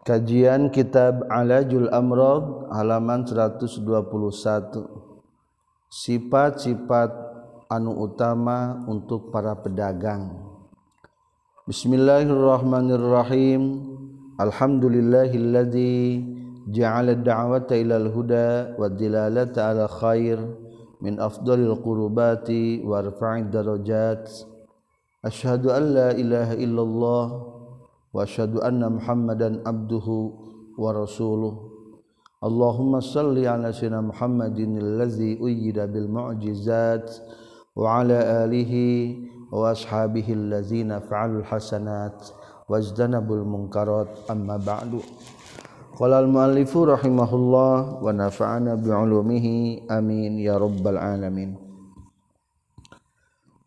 Kajian Kitab Alajul Amrod halaman 121 Sifat-sifat anu utama untuk para pedagang. Bismillahirrahmanirrahim. Alhamdulillahilladzi ja'ala da'wata ilal huda wa dilalata ala khair min afdalil qurubati warfa'id darajat. Ashhadu an la ilaha illallah وأشهد أن محمدا عبده ورسوله. اللهم صل على سيدنا محمد الذي أيد بالمعجزات وعلى آله وأصحابه الذين فعلوا الحسنات واجتنبوا المنكرات. أما بعد قال المؤلف رحمه الله ونفعنا بعلومه. آمين يا رب العالمين.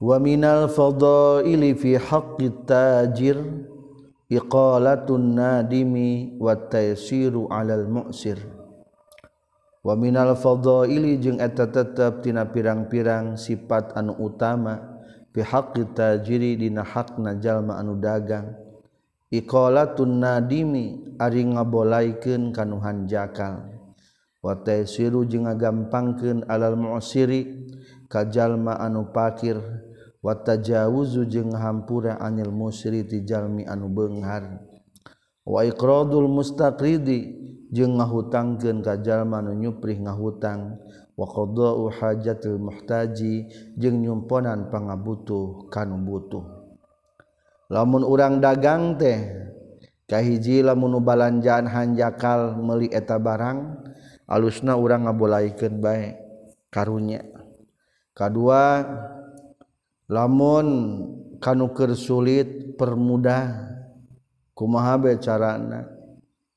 ومن الفضائل في حق التاجر iqalatun nadimi wa taysiru alal mu'sir. Wa minal fadaili jeung eta tetep tina pirang-pirang sifat anu utama fi haqqi tajiri dina hakna jalma anu dagang. Iqalatun nadimi ari ngabolaikeun kanuhan jakal. Wa taysiru jeung ngagampangkeun alal mu'siri ka jalma anu pakir. watajawuzu jeung hampura anil musri tijalmi anu beunghar wa iqradul mustaqridi jeung ngahutangkeun ka jalma anu nyuprih ngahutang. Wa qadau hajatil muhtaji jeung nyumponan pangabutuh kanu butuh. Lamun urang dagang teh kahiji lamun balanjaan hanjakal meuli eta barang alusna urang ngabolaikeun bae karunya. Kadua lamun kanuker sulit permudah kumahabe carana?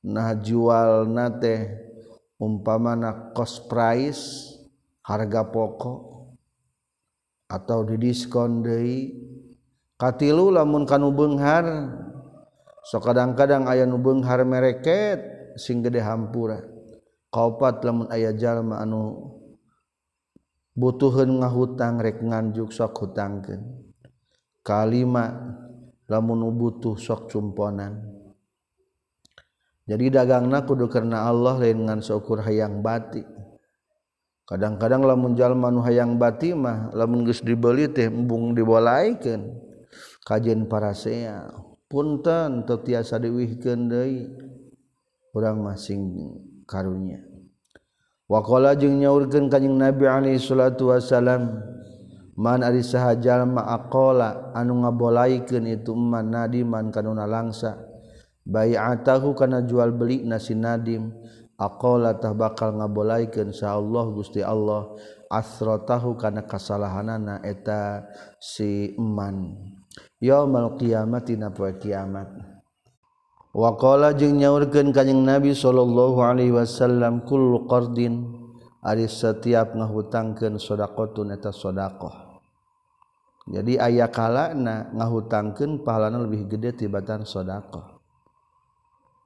Nah jual nate umpamana cost price harga pokok atau didiskon deui. Katilu lamun kanu beunghar so kadang-kadang aya nu beunghar mereket sing gede hampura. Kaopat lamun aya jalma anu butuhun ngahutang rek nganjuk sok hutangkeun. Kalima lamun butuh sok cumponan. Jadi dagangna kudu karena Allah lain ngan syukur hayang bati. Kadang-kadang lamun jalma nu hayang bati mah lamun geus dibeli teh embung dibolaikeun kajen parasea punten teu tiasa diwihkeun deui. Urang masing karunya. wakola jeung nyaurkan kanjing nabi Alaihi salatu wasalam man ari sahajal ma'akola anu ngabolaikan itu man nadiman kanuna langsa bai'atahu kana jual beli nasi nadim akola tah bakal ngabolaikan sa Allah gusti Allah Asratahu kana kasalahanana eta si eman yaumal qiyamati na poe kiamat? Wakola jeung nyaurkan kanyeng Nabi Shallallahu Alaihi Wasallam kul qardin ari setiap ngahutangkan sodakotun eta sodakoh. Jadi ayah kalana ngahutangkan pahalana lebih gede tibatan sodakoh.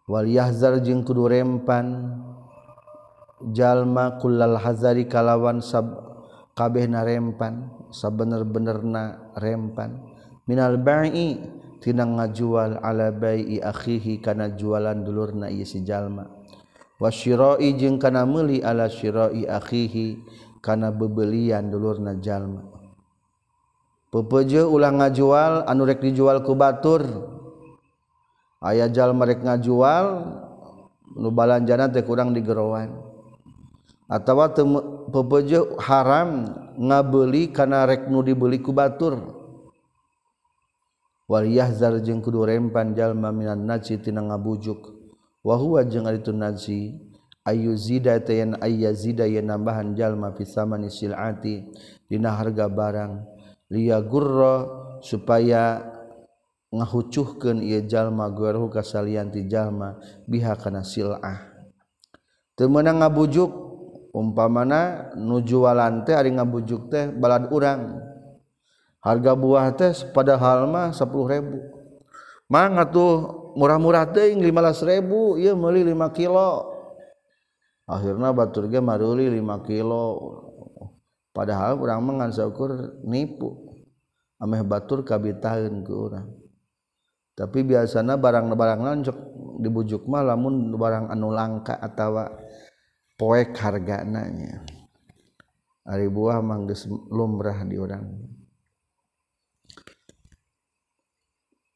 Wal yahzar jeung kudu rempan jalma kullal hazari kalawan sab kabeh na rempan sabener-benerna rempan minal ba'i tina ngajual ala bai'i akhihi kana jualan dulurna ieu si jalma. Wasyira'i jeung kana meuli ala syira'i akhihi kana bebelian dulurna jalma. Pepeje ulah ngajual anu rek dijual ku batur. Aya jalma rek ngajual nu balanjana teh kurang digerowan atawa pepeje haram ngabeuli kana rek nu dibeli ku batur. Walyahzar jeung kudu rempan jalma minan naji tina ngabujuk. Wa huwa jeung ari tu naji ayu zida tayan ayya zida ya nambahan jalma fi samani silati dina harga barang. Liya gurra supaya ngahucuhkeun ieu jalma gueruh kasalian ti jalma biha kana silah. Teu meunang ngabujuk umpamana nujuwalan teh ari ngabujuk teh balad urang. harga buah teh padahal mah 10.000 mangga tuh murah-murah teuing 15.000 ieu meuli 5 kilo. Akhirna batur ge maruli 5 kilo. Padahal urang mah ngan syukur nipu. Ameh batur kabitaheun ke urang. Tapi biasanya barang-barang lancok dibujuk mah lamun barang anu langka atau poek hargananya ari buah manggis lumrah di urang.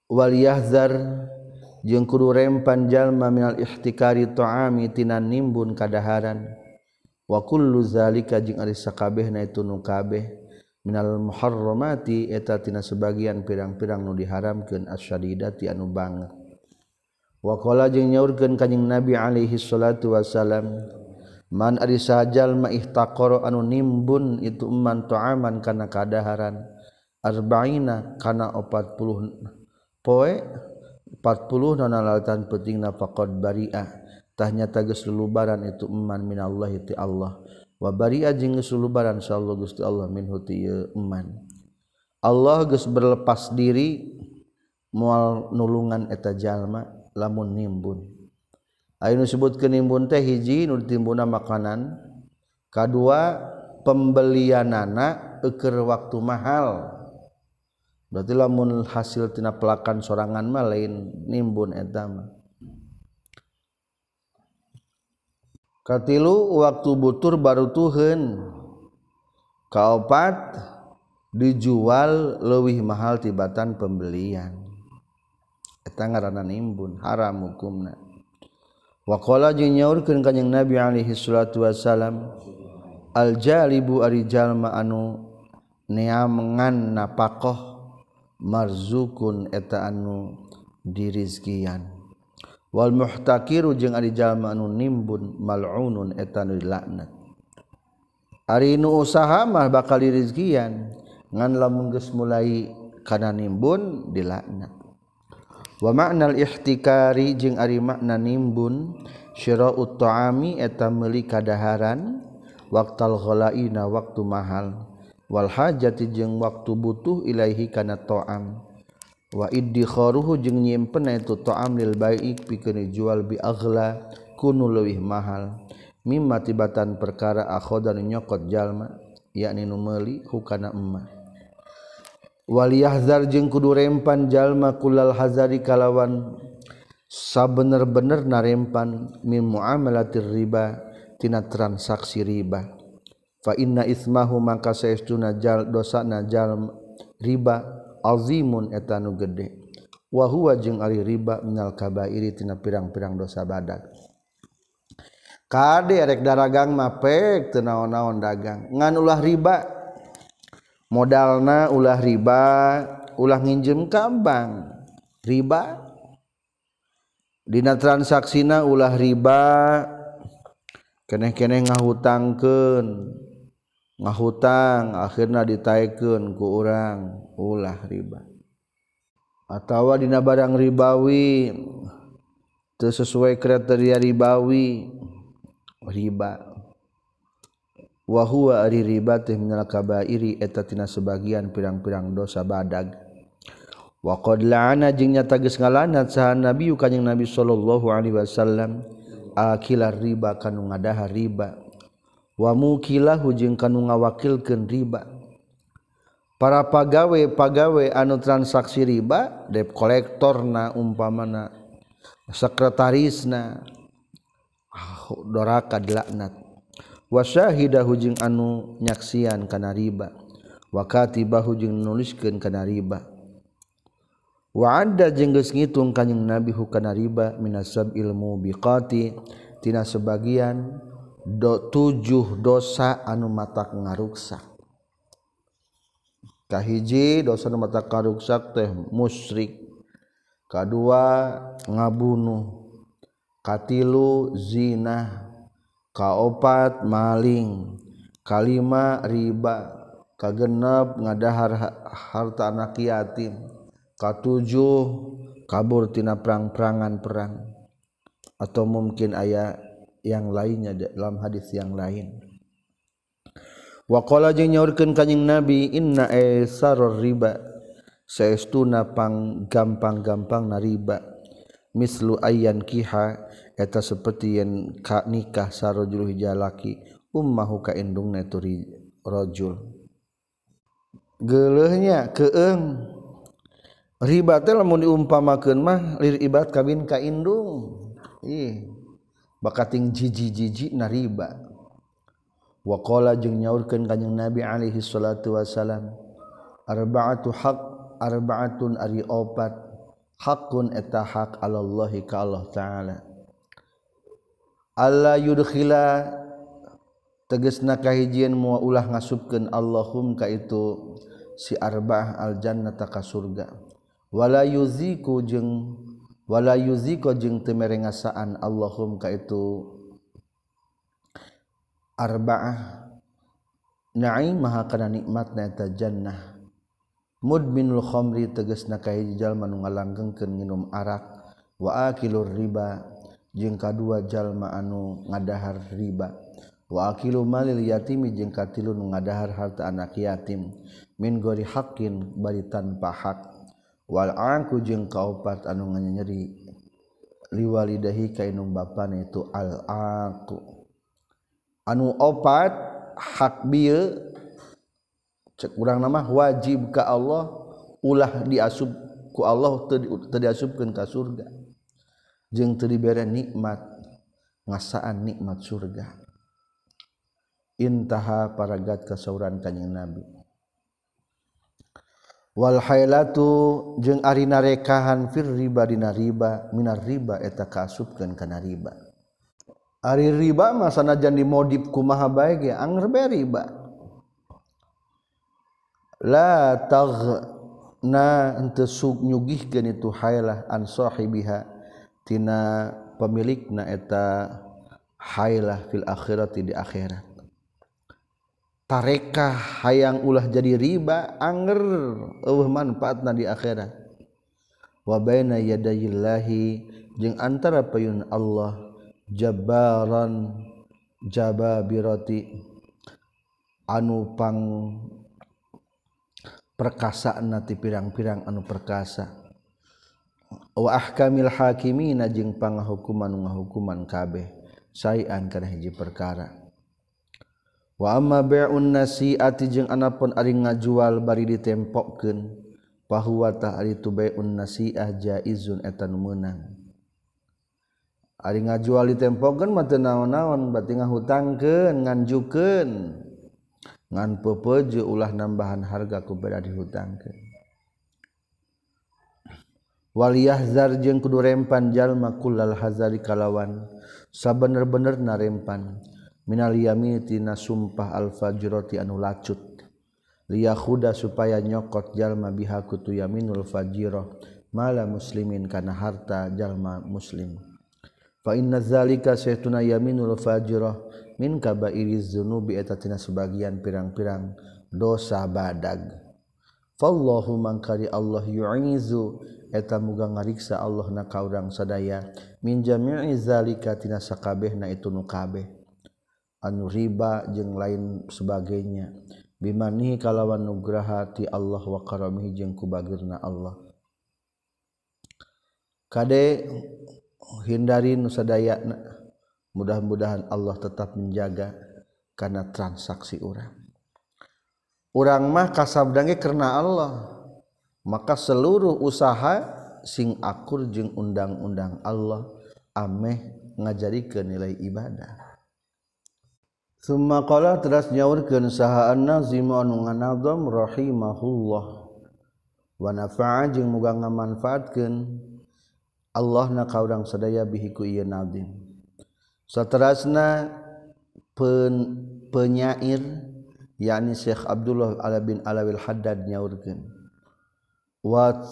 Waliyahzar jeung kudu rempan jalma minal ihtikari ta'ami tina nimbun kadaharan. Wa kullu zalika jeung ari sakabehna itu nu kabeh. Minal muharramati eta tina sebagian pirang-pirang nu diharamkeun asyadidati anu banget wa qala jeung nyaurkeun kanjing nabi alaihi salatu wasalam man ari sajalma ihtaqara anu nimbun itu man ta'aman kana kadaharan arba'ina kana 40 poe 40 nonalatan penting nafaqat bariah. Tahnya tages lulubaran itu iman minallah ti Allah. Wa bariah jeung geus lulubaran insyaallah gusti Allah min huti eman. Allah geus berlepas diri moal nulungan eta jalma lamun nimbun. Ayeuna disebut kenimbun teh hiji nu timbuna makanan kadua pembelianana eker waktu mahal. berarti lamun hasil tina pelakan sorangan mah lain nimbun etama katilu waktu butur baru tuhen kaopat dijual lebih mahal tibatan pembelian. Eta ngaranna nimbun haram hukumna. Waqala jeung nyaurkeun kanjing nabi alaihi salatu wasalam al jalibu ari jalma anu neamengan napakoh marzukun eta anu dirizkian. Wal muhtakiru jeung ari jalma anu nimbun mal'unun eta anu dilaknat. Ari nu usaha mah bakal dirizkian. Ngan lamun geus mulai kana nimbun dilaknat. Wa ma'nal ihtikari jeung ari makna nimbun syira'ut ta'ami eta meuli kadaharan waqtal ghalaina waktu mahal. Wal hajati jeung waktu butuh Ilaahi kana toam wadikhoruhu jeung nyimpen itu toam lil baik pi jual biagla kuno lewih mahal. Mimma tibatan perkara akhodan nyokot jalma yakni numeli hukana emma. Waliyahzar jeung kudu rempan jalma kulal hazari kalawan sa bener-bener narempan min muamalatir riba tina transaksi riba fa inna ismahu mangka saestuna jal dosa najal riba azimun etanu gede. Wa huwa jeung ari riba minal kabairi tina pirang-pirang dosa badak kade rek daragang mapek teu naon-naon dagang. Ngan ulah riba. Modalna ulah riba ulah nginjem ka bank. Riba. Dina transaksina ulah riba. Keneh-keneh ngahutangkeun. ngahutang akhirnya ditaiken ku orang ulah riba. Atawa dina barang ribawi sesuai kriteria ribawi riba. Wa huwa ari riba teh minal kabairi eta tina sebagian pirang-pirang dosa badag. Wa qad la'ana jeung nyata geus ngalanat saha nabi kanjing nabi sallallahu alaihi wasallam akilar riba kanu ngadah riba. wamukilah jeung kanu ngawakilkan riba. Para pagawe pagawe anu transaksi riba dep kolektor na umpamana sekretarisna doraka dilaknat. Wasyahida hujeng anu nyaksian kana riba. Wakatiba jeung nuliskeun kana riba. Wa ada geus ngitung kanjing nabi hukana riba minasab ilmu biqati tina sebagian do tujuh dosa anu mata ngaruksak. Kahiji dosa anu mata karuksak teh musyrik. Kedua ngabunuh. Katilu zina kaopat maling. Kalima riba. Kagenep ngadahar harta anak yatim. Katujuh kabur tina perang-perangan perang. Atau mungkin ayah yang lainnya dalam hadis yang lain. Waqa jeung nyaurkeun kanjing nabi inna esaror riba. Saestuna pang gampang-gampang na riba. Mislu ayyan kiha eta seperti yang ka nikah sarojul hijalaki ummahu ka indungna itu rajul. Geuleuhnya keung riba teh lamun diumpamakeun mah lir ibat kawin ka indung. Ih. bakating jiji-jiji nariba wakola jeung nyaurkan kanyang Nabi Alaihi Salatu Wasallam arbaatu hak arbaatun ari opat. Hakun eta hak alallahi ka Allah Ta'ala. Allah yudkhila. Tegesna kahijian mua ulah ngasupkeun Allahum ka itu si arba'ah aljannata ka surga. Wala yuziku jeung wala yuziko jeung temere ngasaan Allahum ka itu. Arba'ah. Na'im maha kana nikmatna eta jannah. Mudminul khamri tegasna ka hiji jalma nu ngalanggengkeun nginum arak. Wa akilur riba jeung kadua jalma anu ngadahar riba. Wa akilu malil yatimi jeung katilu nu ngadahar harta anak yatim. Min gori hakin bari tanpa hak. wal angku jeung kaupat anu nganyeri liwalidahi kainung bapan itu al-aku anu opat hak bieu cek urang nama wajib ka Allah ulah diasup ku Allah teu diasupkeun ka surga. Jeung teu dibere nikmat ngasaan nikmat surga. Intaha paragat kasauran kanjing nabi. Walhailatu jeung arina rekahan fir riba dina riba minar riba eta kasupkeun kana riba. Ari riba mah sanajan dimodif kumaha bae ge anger bae riba. La taghna henteu sug nyugihkeun itu hailah an sahibiha tina pemilikna eta hailah fil akhirati di akhirat. Tarekah hayang ulah jadi riba anger eueuh manfaatna di akhirat. Wa baina yadayillahi jeung antara payun Allah jabaran jababirati. Anu pang perkasaan nanti pirang-pirang anu perkasa. Wah kamil Hakimi najeng pan hukuman hukuman kabeh. Sayan karena hiji perkara wa amma bai'un nasi'ati jeung anapun ari ngajual bari ditempokkeun fahuwa ta ari tu bai'un nasi'ah jaizun eta nu meunang. Ari ngajual ditempokkeun mah teu naon-naon berarti ngahutangkeun nganjukeun. Ngan pepeje ulah nambahan harga ku bari dihutangkeun. Wal yahzar jeung kudu rempan jalma kullal hazari kalawan sabener-bener narempan. minal yamini tina sumpah al-fajroti anu lacut. Liyakhuda supaya nyokot jalma biha kutu yaminul fajiro mala muslimin kana harta jalma muslim. Fa inna zalika saytuna yaminul fajiro min kabairi dzunubi eta tina sebagian pirang-pirang dosa badag. Fallahu mangkari Allah yu'izu eta muga ngariksa Allah na ka urang sadaya min jami'i zalika tina sakabehna itu nu kabeh. anu riba jeung lain sebagainya. Bimani kalawan nugraha ti Allah wa karamihi jeung kubagirna Allah. Kade hindari nusadaya mudah-mudahan Allah tetap menjaga karena transaksi orang orang mah kasabdange karena Allah maka seluruh usaha sing akur jeung undang-undang Allah ameh ngajari ke nilai ibadah. Sumalah teras nyawurkeun saha An-Nazim anu nganadom rahimahullah wanafa jeung muga ngamanfaatkeun Allah na kaurang sadaya bihiku ieu nazim. saterasna pen, penyair yakni Syekh Abdullah Ala bin Alawil Haddad nyaurkeun wa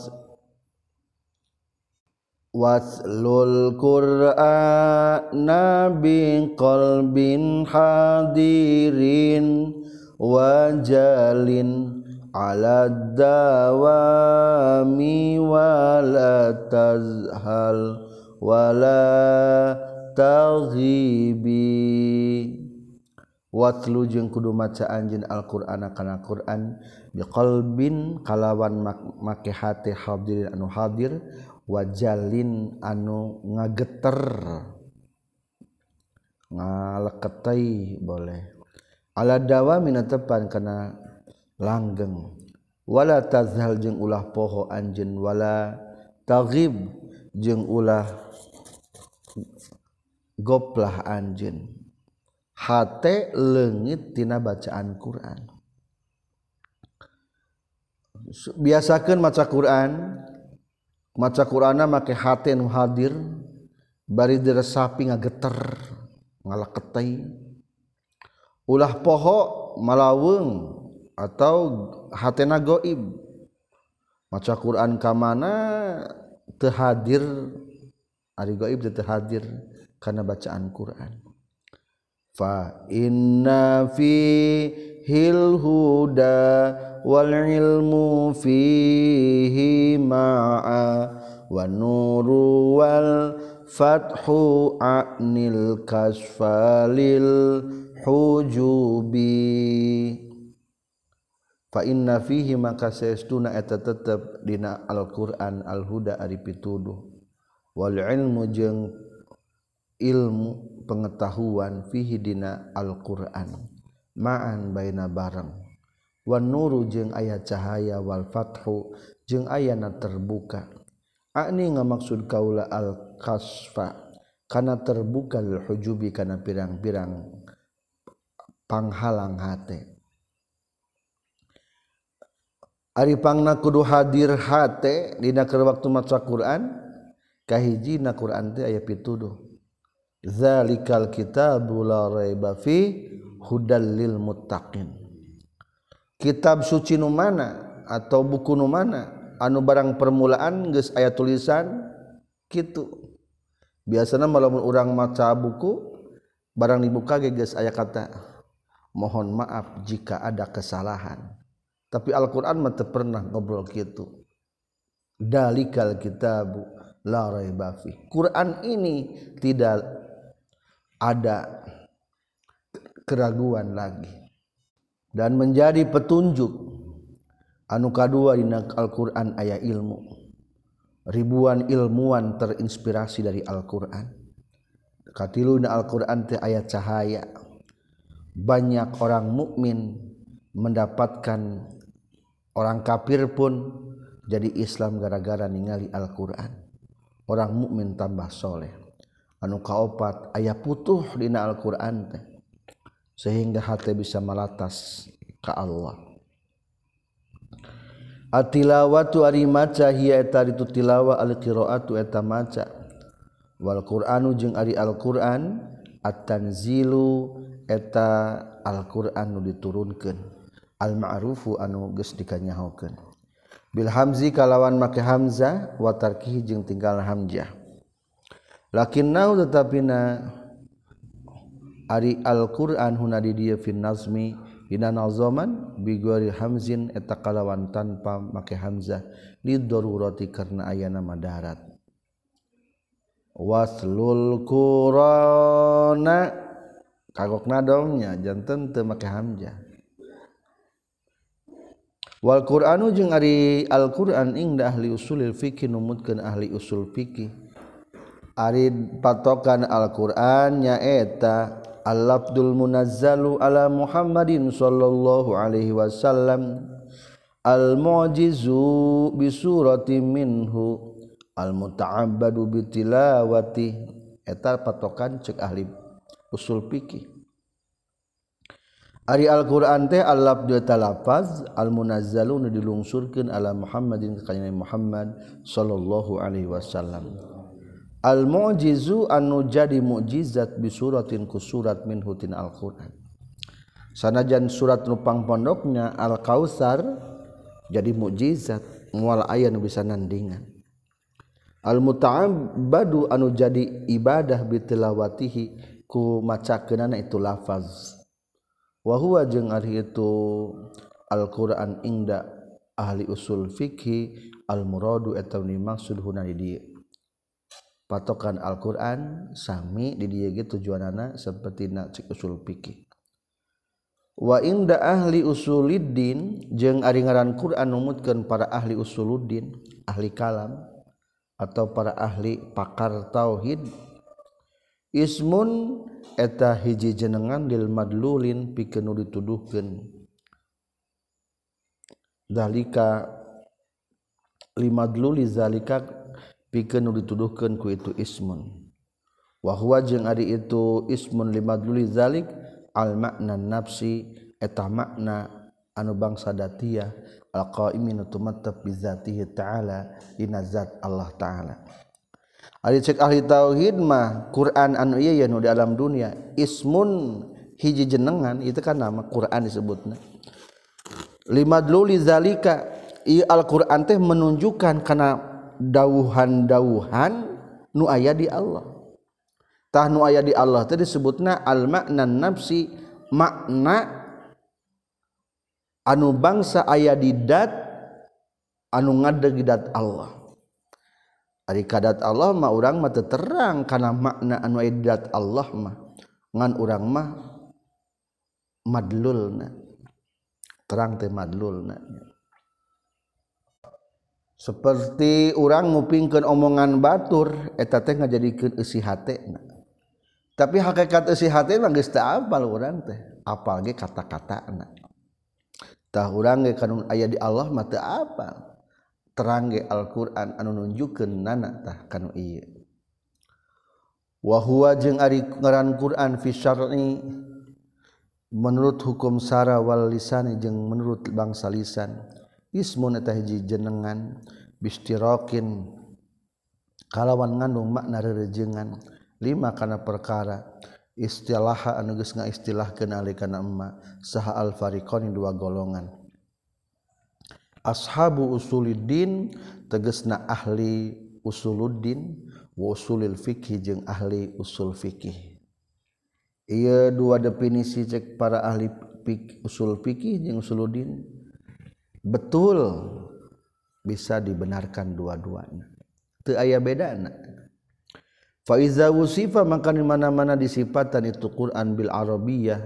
waslul qur'ana bi qalbin hadirin wajalin ala dawami wala tazhal wala taghibi watlu jeung kudu maca anjeun Al-Qur'ana kana Qur'an. biqalbin kalawan make hate hadirin anu hadir. wajalin anu ngageter. Ngaleketai boleh. Ala dawa mina tepan kana langgeng. Wala tazhal jeung ulah poho anjeun wala taghib jeung ulah goplah anjeun. Hate leungit tina bacaan Quran. Biasakeun maca Quran maca Qurana make hati nu hadir bari diresapi ngageter ngalaketai. Ulah poho malaweng atau hatena goib. Maca Quran ka mana teu hadir ari goib teu hadir karena bacaan Quran. Fa inna fi hil huda wal ilmu fihi ma'a wa nuru wal fathu anil kasfalil hujubi. Inna fihi maka seestuna eta tetep dina Al-Qur'an al-huda ari pituduh. Wal ilmu jeung ilmu pengetahuan fihi dina Al-Qur'an maan baina bareng. Wan nuru jeung aya cahaya wal Fathu jeung ayana terbuka. Ani ngamaksud kaula al-kasfa kana terbuka lil hujubi kana pirang-pirang panghalang hate. Ari pangna kudu hadir hate dina keur waktu maca Quran kahiji na Quran teh aya pituduh. Zalikal kitabu la raiba fi hudal lil muttaqin. Kitab suci nu mana atau buku nu mana? Anu barang permulaan geus aya tulisan kitu. Biasana malamun urang maca buku barang dibuka geus aya kata mohon maaf jika ada kesalahan. Tapi Al-Qur'an mah pernah ngobrol gitu dalikal kitabu la raiba fi. Quran ini tidak ada keraguan lagi. Dan menjadi petunjuk anu kadua di Al-Quran ayat ilmu. Ribuan ilmuwan terinspirasi dari Al-Quran. Katiluna Al-Quran teh cahaya. Banyak orang mukmin mendapatkan orang kafir pun jadi Islam gara-gara ningali Al-Quran. Orang mukmin tambah soleh. Anu kaopat ayah putuh dina Al-Quran teh sehingga hati bisa melatas ke Allah. Atilawatu ari maca hiya eta itu tilawa alqiraatu eta maca wal qur'anu jeung ari alquran at-tanzilu eta alquran nu diturunkeun. Al ma'rufu anu geus dikanyahokeun. Bil hamzi kalawan make hamzah wa tarkihi jeung tinggal hamzah lakinnau tetapina Ari Alquran Huna dia Finazmi Hinazoman Bigori Hamzin eta kalawan tanpa make Hamzah didoruroti karena ayana madarat. Waslul Qurana kagok nadongnya jantan teu make hamzah. Wal qur'anu jeung ari al qur'an ingda ahli usulil fikih numutkeun ahli usul fikih ari patokan al qur'an nyaeta Al-Abdul munazzalu ala Muhammadin sallallahu alaihi wasallam. Al-mu'jizu bisurati minhu. Al-muta'abbadu bitilawati Eta patokan cek ahli usul fikih. Ari Al-Quran teh alaf dua talafaz al-munazzalu dilungsurkan ala Muhammadin kekayaan Muhammad sallallahu alaihi wasallam. Al-mu'jizu anu jadi mukjizat bisuratin ku surat min hutin Al-Qur'an. Sanajan surat nupang pondoknya Al-Kautsar jadi mukjizat mual aya nu bisa nandingan. Al-muta'abbadu anu jadi ibadah bitilawatihi ku macakeunana itu lafaz. Wa huwa jeung ari itu Al-Qur'an ingda ahli usul fikih al-muradu eta dimaksud huna di dieu patokan Alquran sami dieu tujuan anak seperti cik usul pikir wainda ahli usuluddin jeung ari ngaran Quran numutkeun para ahli usuluddin ahli kalam atau para ahli pakar tauhid ismun eta hiji jenengan lil madlulin pikeun dituduhkeun. Dalika limadluli zalika pikeun nu dituduhkeun ku itu ismun. Wa huwa jeung ari itu ismun limadluli zalik al makna nafsi eta makna anu bangsa datiyah al qaimin tumattab bi zatihi ta'ala dina zat Allah ta'ala. Ari cek ahli tauhid mah Quran anu ieu nu di alam dunia ismun hiji jenengan itu kan nama Quran disebutna. Limadluli zalika i Al-Qur'an teh menunjukkan karena dauhan-dauhan nu aya di Allah. Tah nu aya di Allah tadi disebutna al makna nafsi makna anu bangsa aya di dat anu ngadedat Allah. Ari kadat Allah mah urang mah terang karena makna anu aya di dat Allah mah. Ngan urang mah madlulna. Terang teh madlulna. seperti orang ngupingkan omongan batur eta teh ngajadikeun eusi hatena tapi hakikat eusi hatena geus teu apal urang teh apal ge kata-katana tah urang ge kanun aya di Allah mah teu apal. Terang ge Al-Qur'an anu nunjukkeun nana tah kanu ieu. Wa huwa jeung ari ngaran Qur'an fi syar'i menurut hukum sara wal lisan jeung menurut bangsa lisan. Ismun eta hiji jenengan bistirokin. Kalawan ngandung makna rerejengan lima kana perkara. Istilah anu geus ngaistilahkeun alikana emma saha al fariqani dua golongan. Ashabu usuluddin tegesna ahli usuluddin wa usulil fikih jeung ahli usul fikih ia dua definisi cek para ahli pik, usul fikih yang usuludin betul. Bisa dibenarkan dua-duanya. Teu aya bedana fa iza wusifa maka di mana-mana disifatan itu Quran bil arabiyah.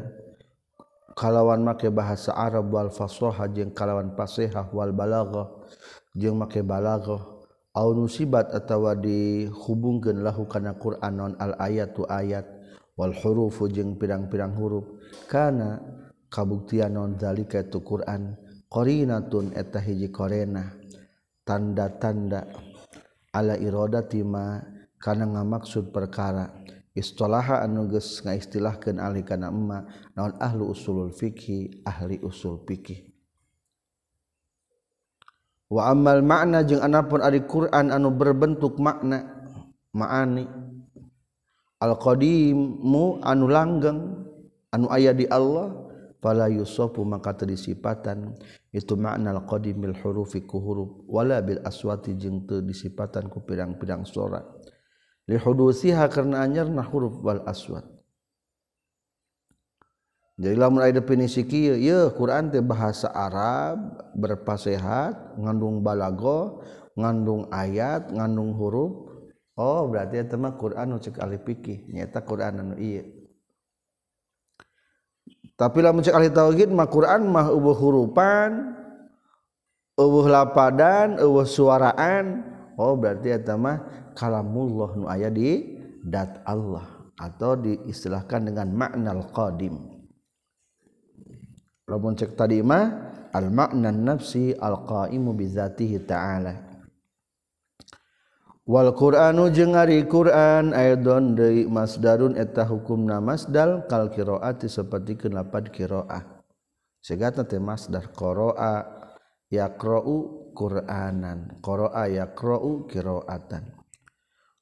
Kalawan make bahasa Arab wal fasahah jeung kalawan fasihah wal balaghah jeung make balaghah au nusibat atawa dihubungkeun lahu kana Quran non al ayatu ayat huruf ujung pirang-pirang huruf. Karena kabuktian nonzalika itu Quran qarinatun eta hiji korena tanda-tanda ala irodatima kana ngamaksud perkara. Istolaha anuges ngaistilahkan ahli kana emma naon ahlu usulul fiqhi ahli usul fikih wa amal makna jeung anapun ari Quran anu berbentuk makna maani. Al qadimu anu langgeng anu aya di Allah fala yusofu maka terdisipatan itu makna qadimil hurufi ku huruf. Wala bil aswati jeung teu disipatan ku pirang-pirang suara. Li hudusiha karena anyarna huruf wal aswat. Jadi lamun aya definisi kieu ieu Quran teh bahasa Arab berpasehat ngandung balago ngandung ayat ngandung huruf. Oh berarti eta mah Quran nu cek alif fikih. Nyata Quran anu ieu. tapi lamun cek ahli tauhid mah Quran mah eueuh hurupan eueuh lapadan eueuh suaraan. Oh berarti eta mah kalamullah nu aya di dat Allah atau diistilahkan dengan makna al-qadim lamun cek tadi mah al makna nafsi al qaimu bi ta'ala. Wal Quranu jeung ari Quran aidon deui masdarun eta hukumna masdal kal qiraati sapertikeun lapad qiraah. Segatna teh masdar qaraa yaqra'u Qur'anan, qaraa yaqra'u qiraatan.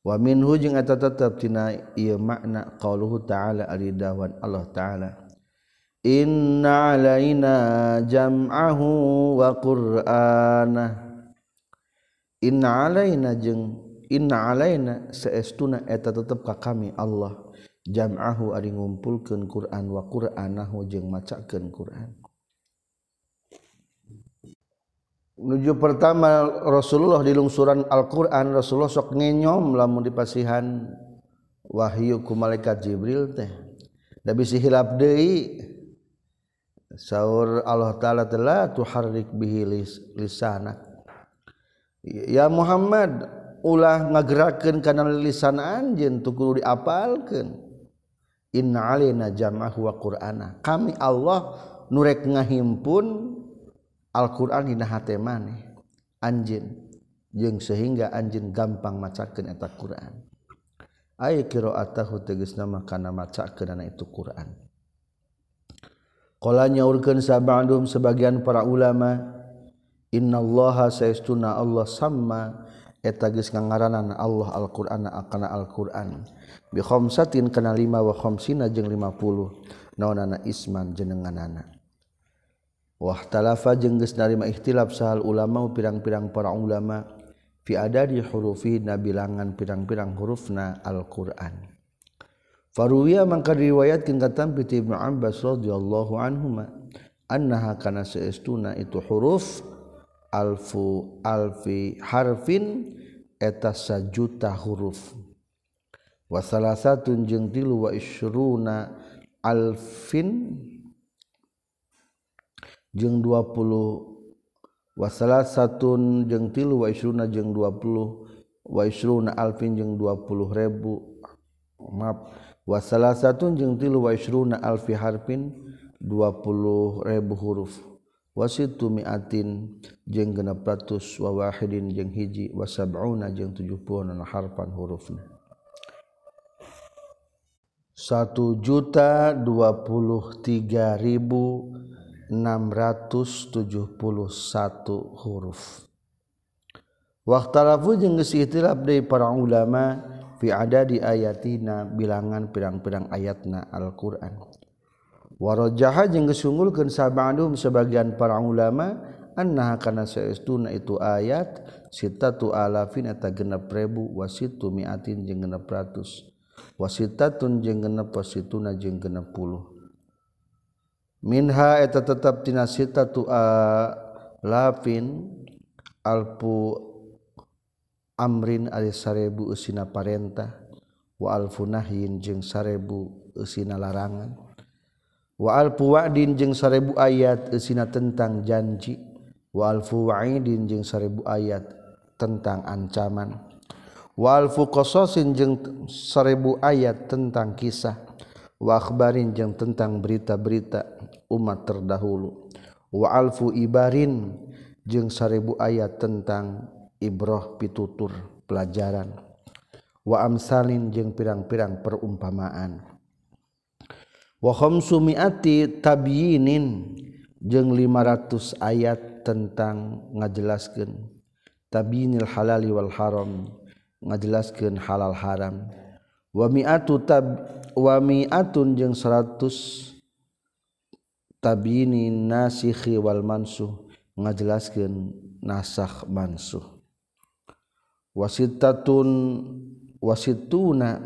Wa minhu jeung eta tetep tina ieu makna qauluhu ta'ala ari dawuhan Allah ta'ala. Inna alaina jam'ahu wa qur'anah. Inna alaina jeung inna alaina seestuna eta tetep ka kami Allah jam'ahu ari ngumpulkeun Quran wa Qur'anahu jeung macakeun Quran Nuju pertama Rasulullah di lungsuran Al-Qur'an Rasulullah sok ngenyom lamun dipasihan wahyu ku malaikat Jibril teh. Da bisi hilap deui saur Allah taala telah tuharrik bihi lisanak. Ya Muhammad ulah ngagerakeun kana lisan anjen tukul diapalkeun. Inna alaina jamah wa qur'ana. Kami Allah nurek ngahimpun Al-Quran dina hate maneh. Anjin jeung sehingga anjin gampang macakeun eta Quran. Ay qiraatahu tegasna mah kana macakeun ana itu Quran. Qala nyaurkeun sabandum sebagian para ulama innallaha saistuna Allah sama etagis ngangaranan Allah Alquran akana Alquran. Bi khamsatin kana lima wahomsina jeung 50 naonana isman jenenganana. Wah talafa jengges narima ikhtilaf sahal ulama pirang-pirang para ulama fi ada di hurufi na bilangan pirang-pirang hurufna Al-Qur'an. Faruwiya mangka riwayatkeun katam piti Ibnu Abbas radhiyallahu anhuma annaha kana saestuna itu huruf alfu alfi harfin eta sajuta huruf. Wa salasatun jeung tilu wa isyruna alfin jeung 20 wa salasatun jeung tilu wa isyruna jeung 20 wa isyruna alfin jeung 20.000 maaf. Wa salasatun jeung tilu wa isyruna alfi harfin 20.000 huruf. wasitu miatin jeng genep ratus wa wahidin jeung hiji wa sab'una jeung 70 na harfan hurufna. 1 juta 23.671 huruf. Waktu jeung geus ihtilaf para ulama fi ada di ayatina bilangan pirang-pirang ayatna Al-Qur'an. warajaha jeng kesunggulkan sabandum sebagian para ulama annaha kana saestuna itu ayat sitatu alafin eta genep rebu wasitu miatin jeung genep ratus. Wasitatun jeung genep wasituna jeung genep puluh. Minha eta tetap tina sitatu alafin alpu amrin ari sarebu usina parentah wa alfu nahyin jeung sarebu usina larangan. waal puwadin jeung sarebu ayat sina tentang janji. Waal fuwaidin jeung sarebu ayat tentang ancaman. Waal fuqasasin jeung sarebu ayat tentang kisah. Wa akhbarin jeung tentang berita-berita umat terdahulu. Wa alfu ibarin jeung sarebu ayat tentang ibrah pitutur pelajaran. Wa amsalin jeung pirang-pirang perumpamaan. wahomsumiati tabiinin jeung 500 ayat tentang ngajelaskan tabinil halali wal haram ngajelaskan halal haram. Wa mi'atu tab wa mi'atun jeung 100 tabinin nasikhi wal mansuh ngajelaskeun nasakh mansuh. Wasitatun wasituna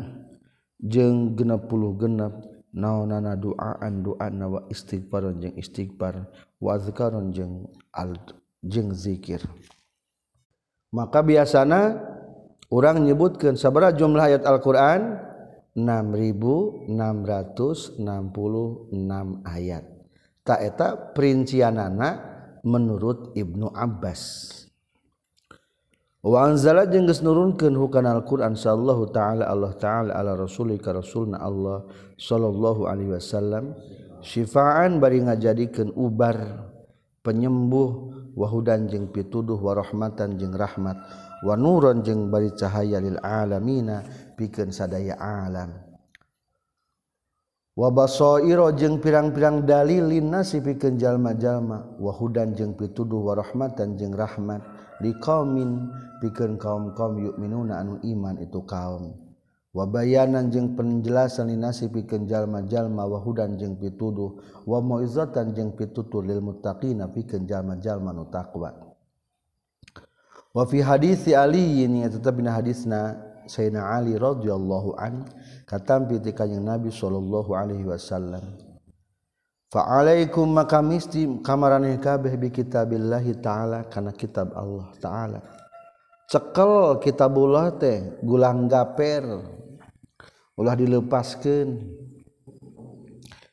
jeung 60 genep. naonana doaan doana wa istighfaron jeung istighfar wazkaron jeung al jeung zikir. Maka biasana orang nyebutkan sabara jumlah ayat Al-Qur'an 6666 ayat. Tak eta perincianana menurut Ibnu Abbas. Wazala jeung geus nurunkeun hukana Al-Qur'an sallallahu taala Allah taala ala rasuli ka rasulna Allah sallallahu alaihi wasallam syifaan bari ngajadikeun ubar penyembuh wahudan jeung pituduh warahmatan jeung rahmat wa nuron jeung bari cahaya lil alamina pikeun sadaya alam. Wa basaira jeung pirang-pirang dalil linnasi pikeun jalma-jalma wahudan jeung pituduh warahmatan jeung rahmat liqamin pikeun kaum-kaum yu'minuna anu iman itu kaum. Wabayanan jeung penjelasan linasi pikeun jalma-jalma wahudan jeung pituduh wa mauizatan jeung pitutur lil muttaqina pikeun jalma-jalma nu taqwa. Wa fi hadisi ali ini tetap dina hadisna Sayyidina Ali radhiyallahu an katampi ti kanjing Nabi sallallahu alaihi wasallam. Fa'alaikum maka misti kamaraneh kabeh bi kitabillahi ta'ala kana kitab Allah ta'ala. Cekel kitabullah teh gulang gaper. Ulah dilepaskeun.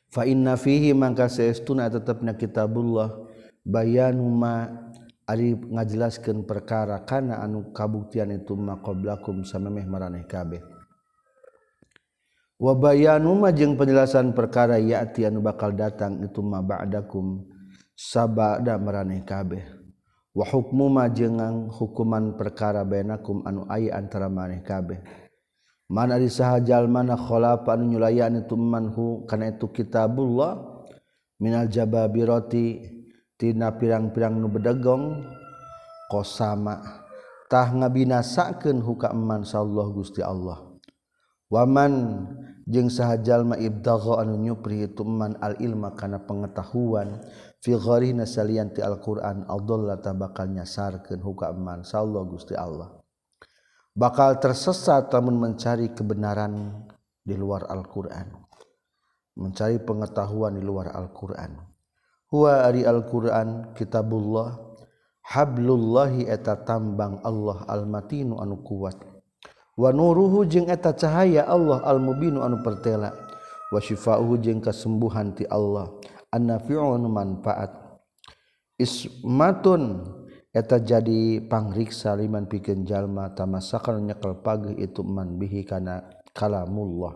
Fa inna fihi mangka saestuna tetepna kitabullah bayanuma ari ngajelaskeun perkara kana anu kabuktian itu maqablakum samemeh maraneh kabeh. wabayanuma jeung penjelasan perkara ya'ti anu bakal datang itu ma ba'dakum sabada maraneh kabeh. Wa hukmuma jeung hukuman perkara bainakum anu aya antara maneh kabeh. Man ari sahajal mana khalafa anu nyulayan itu manhu kana itu kitabullah. Minal jababirati tina pirang-pirang nu bedegong qosama tah ngabinasakeun huka man sallallahu gusti Allah. waman jeung sahjallma Ibdalho anu nyupri ituman al-ilma kana pengetahuan figorina salianti Alquran Abdullah ta bakal nyasarkan hukaman Sallah Gusti Allah. Bakal tersesat namun mencari kebenaran di luar Al-Quran. Mencari pengetahuan di luar Al-Quran. Huwa ari Al-Quran kitabullah hablullahi eta tambang Allah al-matinu anu kuat. wanuruhu jeung eta cahaya Allah almubinu anu pertela. Wasyifahu jeung kasembuhan ti Allah. Annafi'un manfaat. Ismatun eta jadi pangriksa liman pikeun jalma tamasakan nyekel pagi itu man bihi kana kalamullah.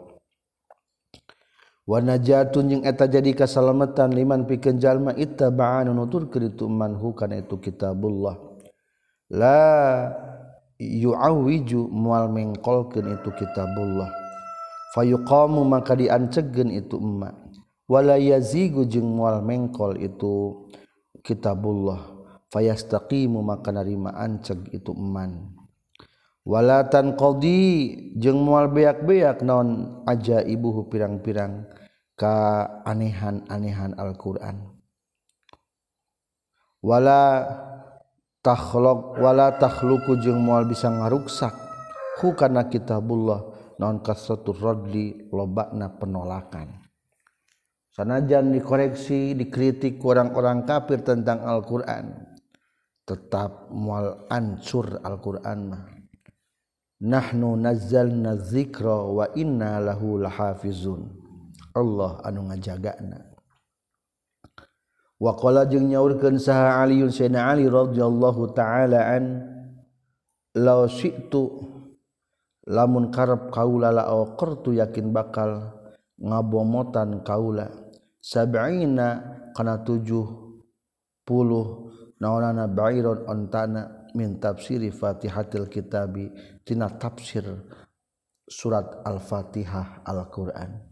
Wanajatun jeung eta jadi kasalamatan liman pikeun jalma ittaba'an nutur ka itu man hukana itu kitabullah. La yuawiju mual mengkolkeun itu kitabullah. Fayuqamu maka diancegeun itu emma wala yazigu jeung mual mengkol itu kitabullah. Fayastaqimu maka narima anceg itu eman. Walatan qadi jeung mual beak-beak naon aja ibuhu pirang-pirang ka anehan-anehan Al-Qur'an. Wala takhlog wala takhluku jeung moal bisa ngaruksak. Hu kana kitabullah naon kasatu radli lobakna penolakan. Sanajan dikoreksi dikritik orang-orang kafir tentang Al-Qur'an tetap moal ancur Al-Qur'an mah. Nahnu nazzalna dzikra wa inna lahu lahafizun. Allah anu ngajagana wakola jeung nyaurkeun saha Aliun Sayyidina Ali radhiyallahu taala an law syi'tu lamun karep kaula la aqartu yakin bakal ngabomotan kaula. Sab'ina kana tujuh puluh naonana ba'iron ontana min tafsiri fatihatil kitabi tina tafsir surat al-fatihah al-quran.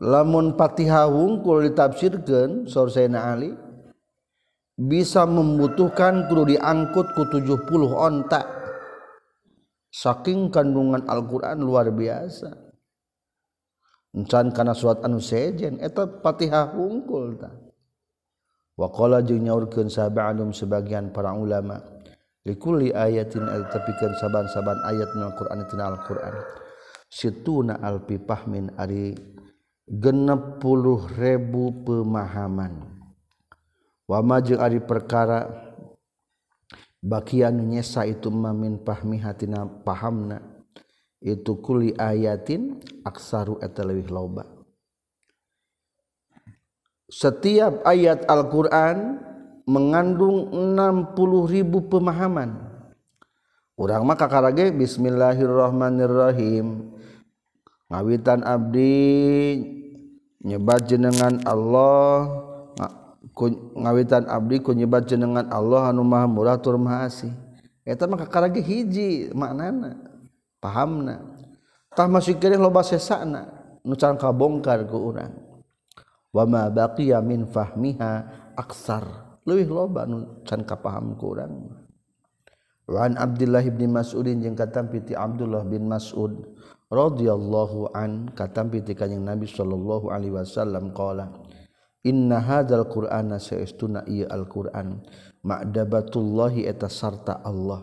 lamun Fatihah wungkul ditafsirkan Saur Sayyidina Ali bisa membutuhkan kudu diangkut ku 70 ontak saking kandungan Al-Qur'an luar biasa. Encan kana surat anu sejen eta Fatihah wungkul ta waqala jeung nyaurkeun sab'anum sebagian para ulama likulli ayatin tepikeun saban-saban ayat Al-Quran tina Al-Qur'an. Situna alfi pahmin ari genep puluh ribu pemahaman. Wama jeung ari perkara bagian nyesa itu mamin pahmi hatina pahamna itu kuli ayatin aksaru eta leuwih loba. Setiap ayat Al-Qur'an mengandung 60 ribu pemahaman. Orang mah karage bismillahirrahmanirrahim. ngawitan abdi nyebat jenengan Allah. Ngawitan abdi ku nyebat jenengan Allah anu maha murah tur maha asih. Eta mah kakarage hiji maknana pahamna. Tah masih kireh loba sesana nu can kabongkar ku urang. Wa ma baqiya min fahmiha aksar. Leuwih loba nu can kapaham ku urang. Wa an Abdullah bin Mas'udin jeung katam piti Abdullah bin Mas'ud. Radhiyallahu an katampi ti kanjing Nabi sallallahu alaihi wasallam qala inna hadzal qur'ana saestuna ieu al-qur'an ma'dabatullahi eta sarta Allah.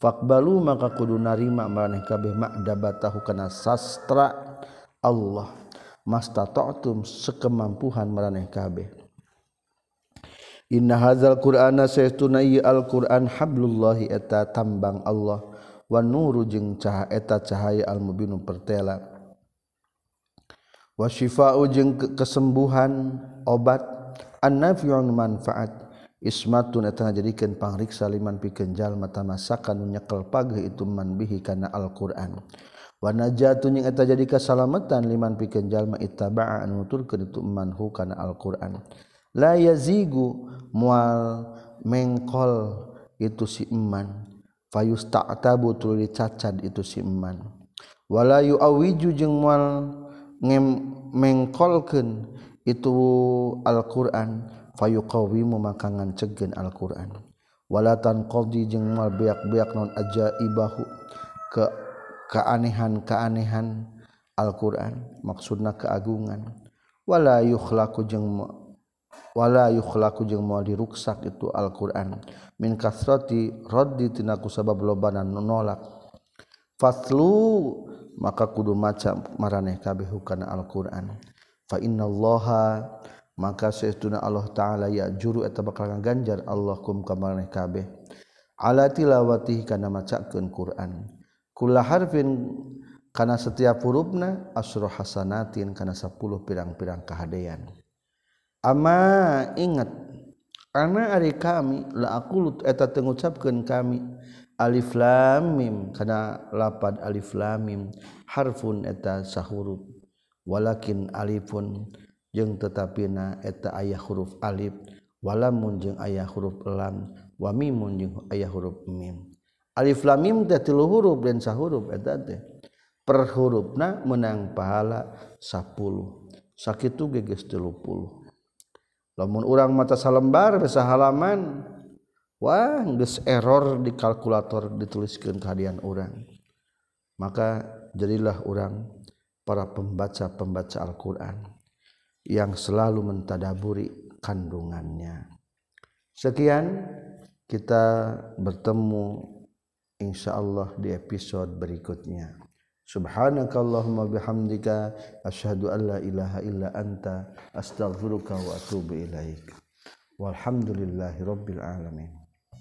Faqbalu maka kudu narima maneh kabeh ma'dabatahu kana sastra Allah. Mastata'tum sekemampuhan maraneh kabeh. Inna hadzal qur'ana saestuna ieu al-qur'an hablullahi eta tambang Allah wan nuru jeung caha eta cahaya almubinu pertela. Wasyifa'u jeung kesembuhan obat. Annafi'un manfaat. Ismatun eta ngajadikeun pangriksa liman pikeun jalma tamasakan nyekel pagi itu man bihi kana Al-Qur'an. Wa najatun jeung eta jadi kasalamatan liman pikeun jalma ittaba'a nuturkeun itu man hu kana Al-Qur'an. La yazigu mual mengkol itu si iman fayus ta'tabu tuluy dicacad itu si iman wala yu'awiju jeung moal mengkolkeun itu Al-Qur'an fayuqawimu maka ngancegeun Al-Qur'an. Wala tanqadi jeung moal beak-beak non ajaibahu ke keanehan-keanehan alquran maksudna keagungan. Wala yukhlaqu jeung wala yukhlaku jeung mau diruksak itu Alquran. Min kasrati roddi tinaku sabab lobanan nolak. Faslu maka kudu maca maraneh kabeh kana Alquran. Fa innallaha maka sesuna Allah taala ya juru eta bakal ganjar Allah kum ka maraneh kabeh. Ala tilawati kana macakeun Quran. Kula harfin kana setiap hurufna asro hasanatin kana 10 pirang-pirang kahadean. ama ingat karena Ari kami la aku eta tengucapkan kami Alif lamim karena lapad Alif lamim harfun eta sahuruf walakin alifun jeng tetapina eta ayah huruf alif walamun jeng ayah huruf lam wamimun jeng ayah huruf mim. Alif lamim teh tilu huruf dan sahuruf eta teh per hurufna menang pahala 10 sakitu geges 30 lamun orang mata salembar bisa halaman wah geus error di kalkulator dituliskan kehadian orang maka jadilah orang para pembaca-pembaca Al-Quran yang selalu mentadaburi kandungannya. Sekian kita bertemu insya Allah di episode berikutnya. Subhanakallahumma bihamdika asyhadu an la ilaha illa anta astaghfiruka wa atubu ilaik walhamdulillahi rabbil alamin